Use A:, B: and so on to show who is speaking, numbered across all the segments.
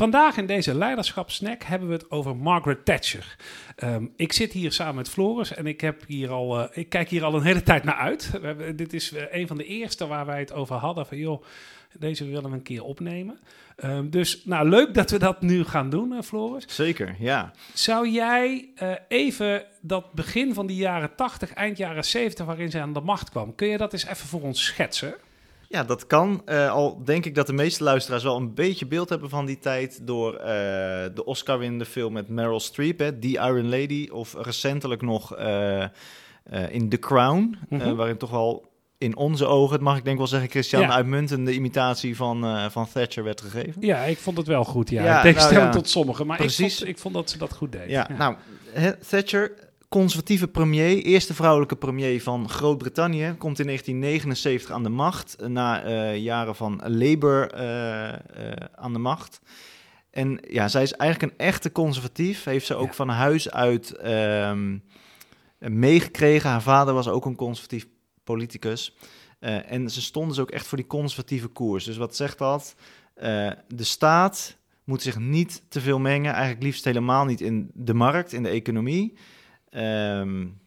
A: Vandaag in deze leiderschapssnack hebben we het over Margaret Thatcher. Ehm, ik zit hier samen met Floris en ik, heb hier al, eh, ik kijk hier al een hele tijd naar uit. We hebben, dit is eh, een van de eerste waar wij het over hadden van joh, deze willen we een keer opnemen. Ehm, dus nou, leuk dat we dat nu gaan doen, uh, Floris.
B: Zeker, ja.
A: Zou jij even dat begin van die jaren 80, eind jaren 70, waarin zij aan de macht kwam, kun je dat eens even voor ons schetsen?
B: Ja, dat kan. Uh, al denk ik dat de meeste luisteraars wel een beetje beeld hebben van die tijd door uh, de Oscar-winnende film met Meryl Streep, hè, The Iron Lady, of recentelijk nog uh, in The Crown, mm -hmm. waarin toch wel in onze ogen, het mag ik denk wel zeggen, Christian, ja. een uitmuntende imitatie van, van Thatcher werd gegeven.
A: Ja, ik vond het wel goed, ja. ja Tegenstelling nou, ja. tot sommigen, maar ik vond, ik vond, dat ze dat goed deed.
B: Ja, nou, Thatcher conservatieve premier, eerste vrouwelijke premier van Groot-Brittannië, komt in 1979 aan de macht, na uh, jaren van Labour uh, uh, aan de macht. En ja, zij is eigenlijk een echte conservatief, heeft ze ook ja. van huis uit um, meegekregen. Haar vader was ook een conservatief politicus. en ze stond dus ook echt voor die conservatieve koers. Dus wat zegt dat? de staat moet zich niet te veel mengen, eigenlijk liefst helemaal niet in de markt, in de economie. Um,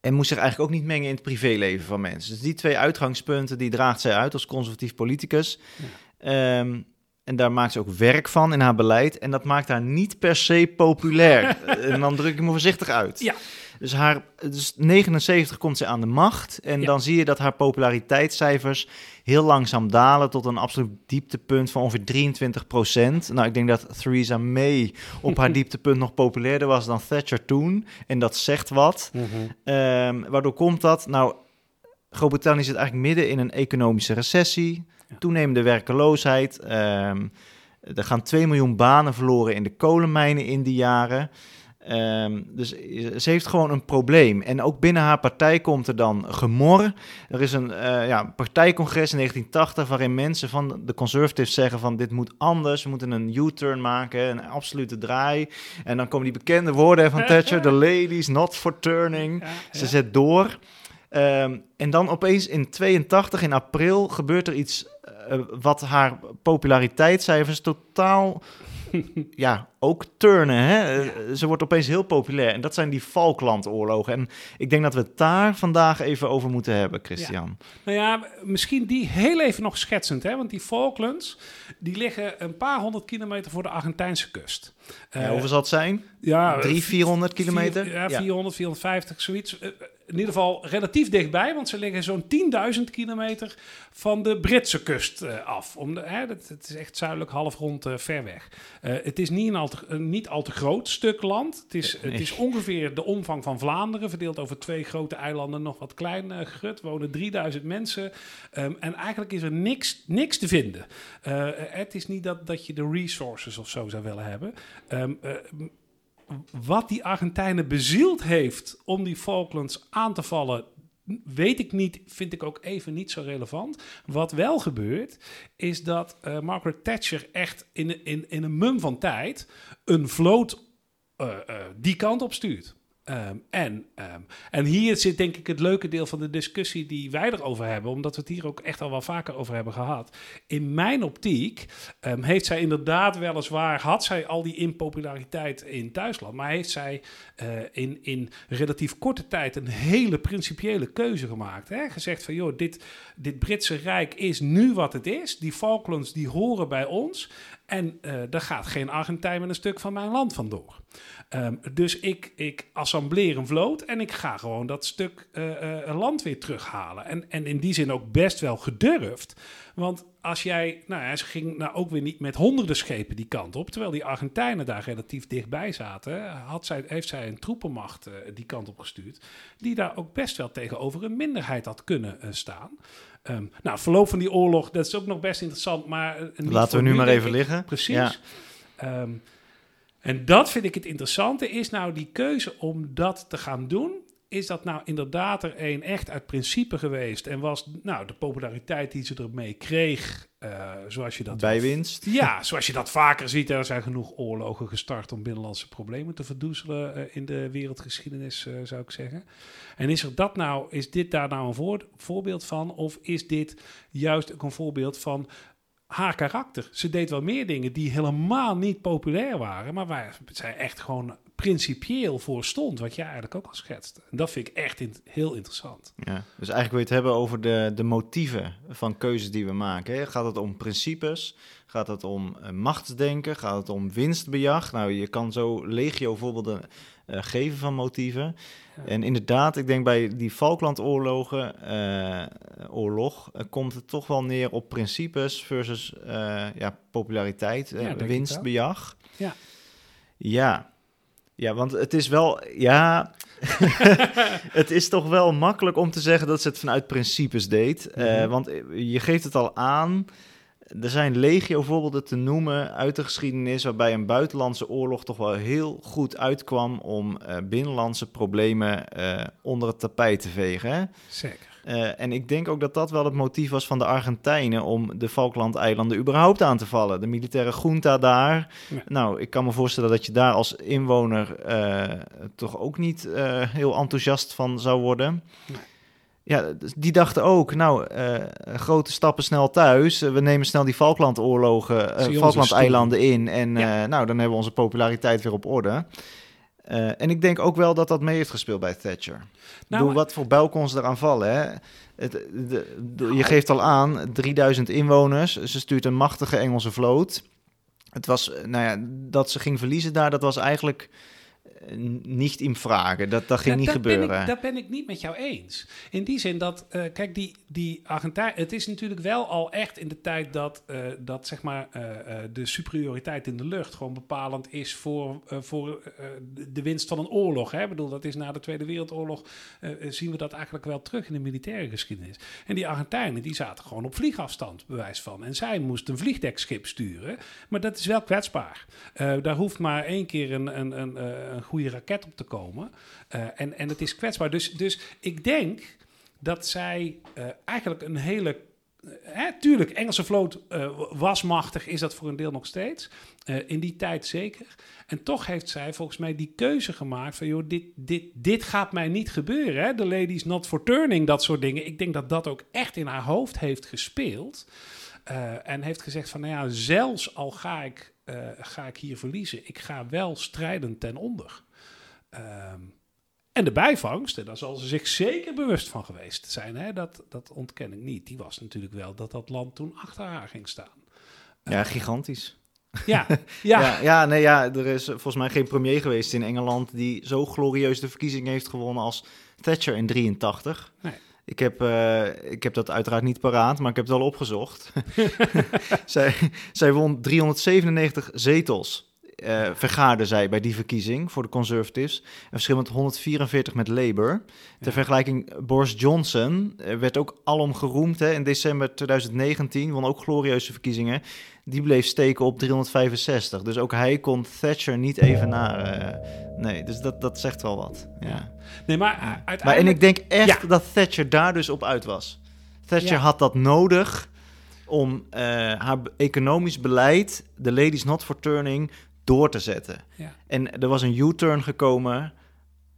B: en moest zich eigenlijk ook niet mengen in het privéleven van mensen. Dus die twee uitgangspunten, die draagt zij uit als conservatief politicus. Ja. Um, en daar maakt ze ook werk van in haar beleid. En dat maakt haar niet per se populair. en dan druk ik me voorzichtig uit.
A: Ja.
B: Dus, haar, dus 79 komt ze aan de macht. En ja. dan zie je dat haar populariteitscijfers heel langzaam dalen tot een absoluut dieptepunt van ongeveer 23 procent. Nou, ik denk dat Theresa May op haar dieptepunt nog populairder was dan Thatcher toen. En dat zegt wat. Mm -hmm. um, waardoor komt dat? Nou, Groot-Brittannië zit eigenlijk midden in een economische recessie. Toenemende werkeloosheid. Um, er gaan 2 miljoen banen verloren in de kolenmijnen in die jaren. Um, dus ze heeft gewoon een probleem. En ook binnen haar partij komt er dan gemor. Er is een uh, ja, partijcongres in 1980 waarin mensen van de conservatives zeggen van dit moet anders. We moeten een U-turn maken, een absolute draai. En dan komen die bekende woorden van Thatcher, the ladies not for turning. Ja, ja. Ze zet door. Um, en dan opeens in 82, in april, gebeurt er iets uh, wat haar populariteitscijfers totaal ja, ook turnen. Hè? Ja. Ze wordt opeens heel populair. En dat zijn die Falklandoorlogen. En ik denk dat we het daar vandaag even over moeten hebben, Christian.
A: Ja. Nou ja, misschien die heel even nog schetsend. Hè? Want die Falklands, die liggen een paar honderd kilometer voor de Argentijnse kust.
B: Ja, hoeveel zal het zijn? Ja, 300, 400 kilometer?
A: Vier, ja, 400, 450, zoiets. Uh, in ieder geval relatief dichtbij, want ze liggen zo'n 10.000 kilometer van de Britse kust uh, af. Om de, hè, dat, het is echt zuidelijk halfrond uh, ver weg. Uh, het is niet een, al te, niet al te groot stuk land. Het is, het is ongeveer de omvang van Vlaanderen, verdeeld over twee grote eilanden, nog wat klein gegut. wonen 3000 mensen. Um, en eigenlijk is er niks, niks te vinden. het is niet dat, dat je de resources of zo zou willen hebben. Um, wat die Argentijnen bezield heeft om die Falklands aan te vallen, weet ik niet, vind ik ook even niet zo relevant. Wat wel gebeurt, is dat uh, Margaret Thatcher echt in, in, in een mum van tijd een vloot uh, uh, die kant op stuurt. Um, en, um, en hier zit denk ik het leuke deel van de discussie die wij erover hebben, omdat we het hier ook echt al wel vaker over hebben gehad. In mijn optiek um, heeft zij inderdaad weliswaar, had zij al die impopulariteit in Duitsland, maar heeft zij uh, in, in relatief korte tijd een hele principiële keuze gemaakt. Hè? Gezegd van joh, dit, dit Britse Rijk is nu wat het is, die Falklands die horen bij ons en uh, er gaat geen Argentijn met een stuk van mijn land vandoor. Um, dus ik, ik assembleer een vloot en ik ga gewoon dat stuk uh, uh, land weer terughalen. En, en in die zin ook best wel gedurfd. Want als jij, nou ja, ze ging nou ook weer niet met honderden schepen die kant op. Terwijl die Argentijnen daar relatief dichtbij zaten, had zij, heeft zij een troepenmacht uh, die kant op gestuurd. Die daar ook best wel tegenover een minderheid had kunnen uh, staan. Um, nou, verloop van die oorlog, dat is ook nog best interessant. Maar
B: Laten we nu maar even liggen.
A: Precies. Ja. Um, en dat vind ik het interessante. Is nou die keuze om dat te gaan doen? Is dat nou inderdaad er een echt uit principe geweest? En was nou de populariteit die ze ermee kreeg, uh, zoals je dat...
B: Bijwinst?
A: Ja, zoals je dat vaker ziet. Er zijn genoeg oorlogen gestart om binnenlandse problemen te verdoezelen uh, in de wereldgeschiedenis, uh, zou ik zeggen. En is, er dat nou, is dit daar nou een voor, voorbeeld van? Of is dit juist ook een voorbeeld van haar karakter. Ze deed wel meer dingen die helemaal niet populair waren, maar waar zij echt gewoon principieel voor stond, wat jij eigenlijk ook al schetste. En dat vind ik echt heel interessant.
B: Ja, dus eigenlijk wil je het hebben over de, de motieven van keuzes die we maken. Hè? Gaat het om principes? Gaat het om uh, machtsdenken? Gaat het om winstbejag? Nou, je kan zo legio voorbeelden uh, geven van motieven. Ja. En inderdaad, ik denk bij die Falklandoorlogen, uh, oorlog, komt het toch wel neer op principes versus ja, populariteit,
A: Ja,
B: winstbejag.
A: Ja.
B: Ja. Ja, want het is wel, ja, het is toch wel makkelijk om te zeggen dat ze het vanuit principes deed. Eh,
A: Mhm.
B: want je geeft het al aan. Er zijn legio voorbeelden te noemen uit de geschiedenis waarbij een buitenlandse oorlog toch wel heel goed uitkwam om eh, binnenlandse problemen eh, onder het tapijt te vegen. Hè?
A: Zeker.
B: Eh, en ik denk ook dat dat wel het motief was van de Argentijnen om de Falklandeilanden überhaupt aan te vallen. De militaire junta daar.
A: Ja.
B: Nou, ik kan me voorstellen dat je daar als inwoner toch ook niet heel enthousiast van zou worden.
A: Nee.
B: Ja, dus die dachten ook, nou, eh, grote stappen snel thuis. Eh, we nemen snel die Falklandoorlogen,
A: onze
B: Falklandeilanden in. En
A: Ja.
B: nou, dan hebben we onze populariteit weer op orde. En ik denk ook wel dat dat mee heeft gespeeld bij Thatcher.
A: Nou,
B: bedoel, wat voor buil kon ze eraan vallen, hè? Het, de, de- je geeft al aan, 3000 inwoners. Ze stuurt een machtige Engelse vloot. Het was, nou ja, dat ze ging verliezen daar, dat was eigenlijk niet in vragen. Dat, dat ging
A: Ja,
B: niet
A: dat
B: gebeuren.
A: Ben ik, dat ben ik niet met jou eens. In die zin dat, eh, kijk, die, die Argentijn... Het is natuurlijk wel al echt in de tijd dat, eh, dat zeg maar, eh, de superioriteit in de lucht gewoon bepalend is voor, voor de- winst van een oorlog. Hè? Ik bedoel, dat is na de Tweede Wereldoorlog zien we dat eigenlijk wel terug in de militaire geschiedenis. En die Argentijnen, die zaten gewoon op vliegafstand, bewijs van. En zij moesten een vliegdekschip sturen, maar dat is wel kwetsbaar. Daar hoeft maar één keer een, een, een, een goede raket op te komen. Eh, en, en het is kwetsbaar. Dus, dus ik denk dat zij eh, eigenlijk een hele. eh, Hè, tuurlijk, Engelse vloot eh, was machtig, is dat voor een deel nog steeds. In die tijd zeker. En toch heeft zij volgens mij die keuze gemaakt van... joh, dit, dit, dit gaat mij niet gebeuren. Hè? The ladies not for turning, dat soort dingen. Ik denk dat dat ook echt in haar hoofd heeft gespeeld. En heeft gezegd van, nou ja, zelfs al ga ik, eh, ga ik hier verliezen... ik ga wel strijden ten onder. Ehm, en de bijvangst, en daar zal ze zich zeker bewust van geweest zijn. Hè? Dat, dat ontken ik niet. Die was natuurlijk wel dat dat land toen achter haar ging staan.
B: Ja, gigantisch.
A: Ja, ja.
B: Ja, ja, nee, ja, er is volgens mij geen premier geweest in Engeland die zo glorieus de verkiezing heeft gewonnen als Thatcher in 83.
A: Nee.
B: Ik heb, eh, ik heb dat uiteraard niet paraat, maar ik heb het wel opgezocht. zij, zij won 397 zetels. Eh vergaarde zij bij die verkiezing voor de Conservatives. Een verschil met 144 met Labour. Ter vergelijking, Boris Johnson eh, werd ook alom geroemd. Hè, in december 2019 won ook glorieuze verkiezingen. Die bleef steken op 365. Dus ook hij kon Thatcher niet even naar. nee, dus dat, dat zegt wel wat. Ja.
A: Nee, maar uh, uiteindelijk...
B: Maar en ik denk echt
A: Ja.
B: dat Thatcher daar dus op uit was. Thatcher
A: Ja.
B: had dat nodig om eh, haar economisch beleid, de ladies not for turning, door te zetten.
A: Ja.
B: En er was een U-turn gekomen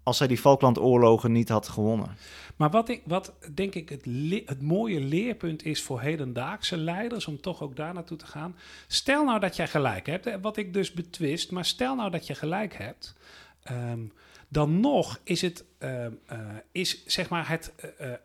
B: als zij die Falklandoorlogen niet had gewonnen.
A: Maar wat, ik, wat denk ik het, het mooie leerpunt is voor hedendaagse leiders, om toch ook daar naartoe te gaan. Stel nou dat jij gelijk hebt, wat ik dus betwist, maar stel nou dat je gelijk hebt. ehm, dan nog is het, ehm, eh, is zeg maar het, eh, eh,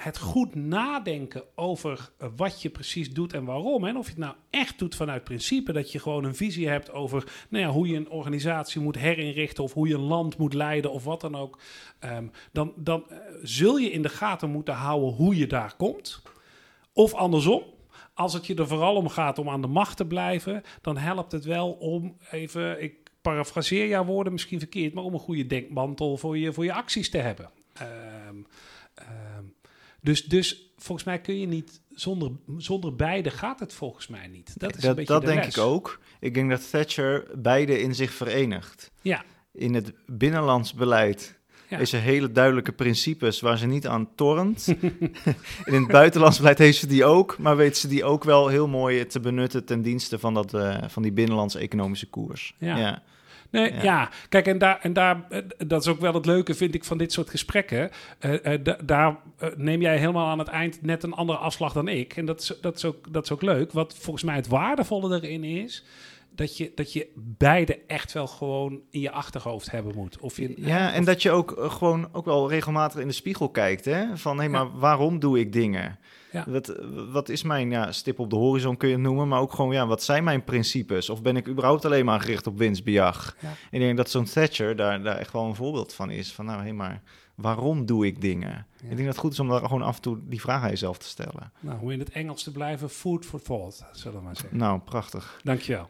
A: het goed nadenken over eh, wat je precies doet en waarom. En of je het nou echt doet vanuit principe, dat je gewoon een visie hebt over nou ja, hoe je een organisatie moet herinrichten of hoe je een land moet leiden of wat dan ook. Ehm, dan dan eh, zul je in de gaten moeten houden hoe je daar komt. Of andersom. Als het je er vooral om gaat om aan de macht te blijven, dan helpt het wel om even, ik parafraseer jouw woorden misschien verkeerd, maar om een goede dekmantel voor je, voor je acties te hebben. Ehm, dus, dus volgens mij kun je niet, zonder, zonder beide gaat het volgens mij niet. Dat is een
B: dat
A: beetje
B: dat
A: de
B: denk
A: les.
B: ik ook. Ik denk dat Thatcher beide in zich verenigt.
A: Ja,
B: In het binnenlands beleid
A: Ja.
B: is er hele duidelijke principes waar ze niet aan tornt. en in het buitenlands beleid heeft ze die ook, maar weet ze die ook wel heel mooi te benutten ten dienste van, dat, eh, van die binnenlandse economische koers.
A: Ja.
B: ja.
A: Nee, ja. kijk, en, daar, en daar, eh, dat is ook wel het leuke, vind ik, van dit soort gesprekken. Uh, uh, daar neem jij helemaal aan het eind net een andere afslag dan ik. En dat is, dat, is ook, dat is ook leuk. Wat volgens mij het waardevolle erin is, dat je, dat je beide echt wel gewoon in je achterhoofd hebben moet. Of je,
B: ja, en dat je ook gewoon ook wel regelmatig in de spiegel kijkt. Hè? Van hé, hey, maar waarom doe ik dingen? Ja. Wat, wat is mijn ja, stip op de horizon, kun je het noemen, maar ook gewoon, ja, wat zijn mijn principes? Of ben ik überhaupt alleen maar gericht op winstbejag? Ja. ik denk dat zo'n Thatcher daar, daar echt wel een voorbeeld van is. Van nou, hé, maar waarom doe ik dingen? Ik denk dat het goed is om daar gewoon af en toe die vraag aan jezelf te stellen.
A: Nou, hoe in het Engels te blijven, food for thought, zullen we maar zeggen.
B: Nou, prachtig.
A: Dankjewel.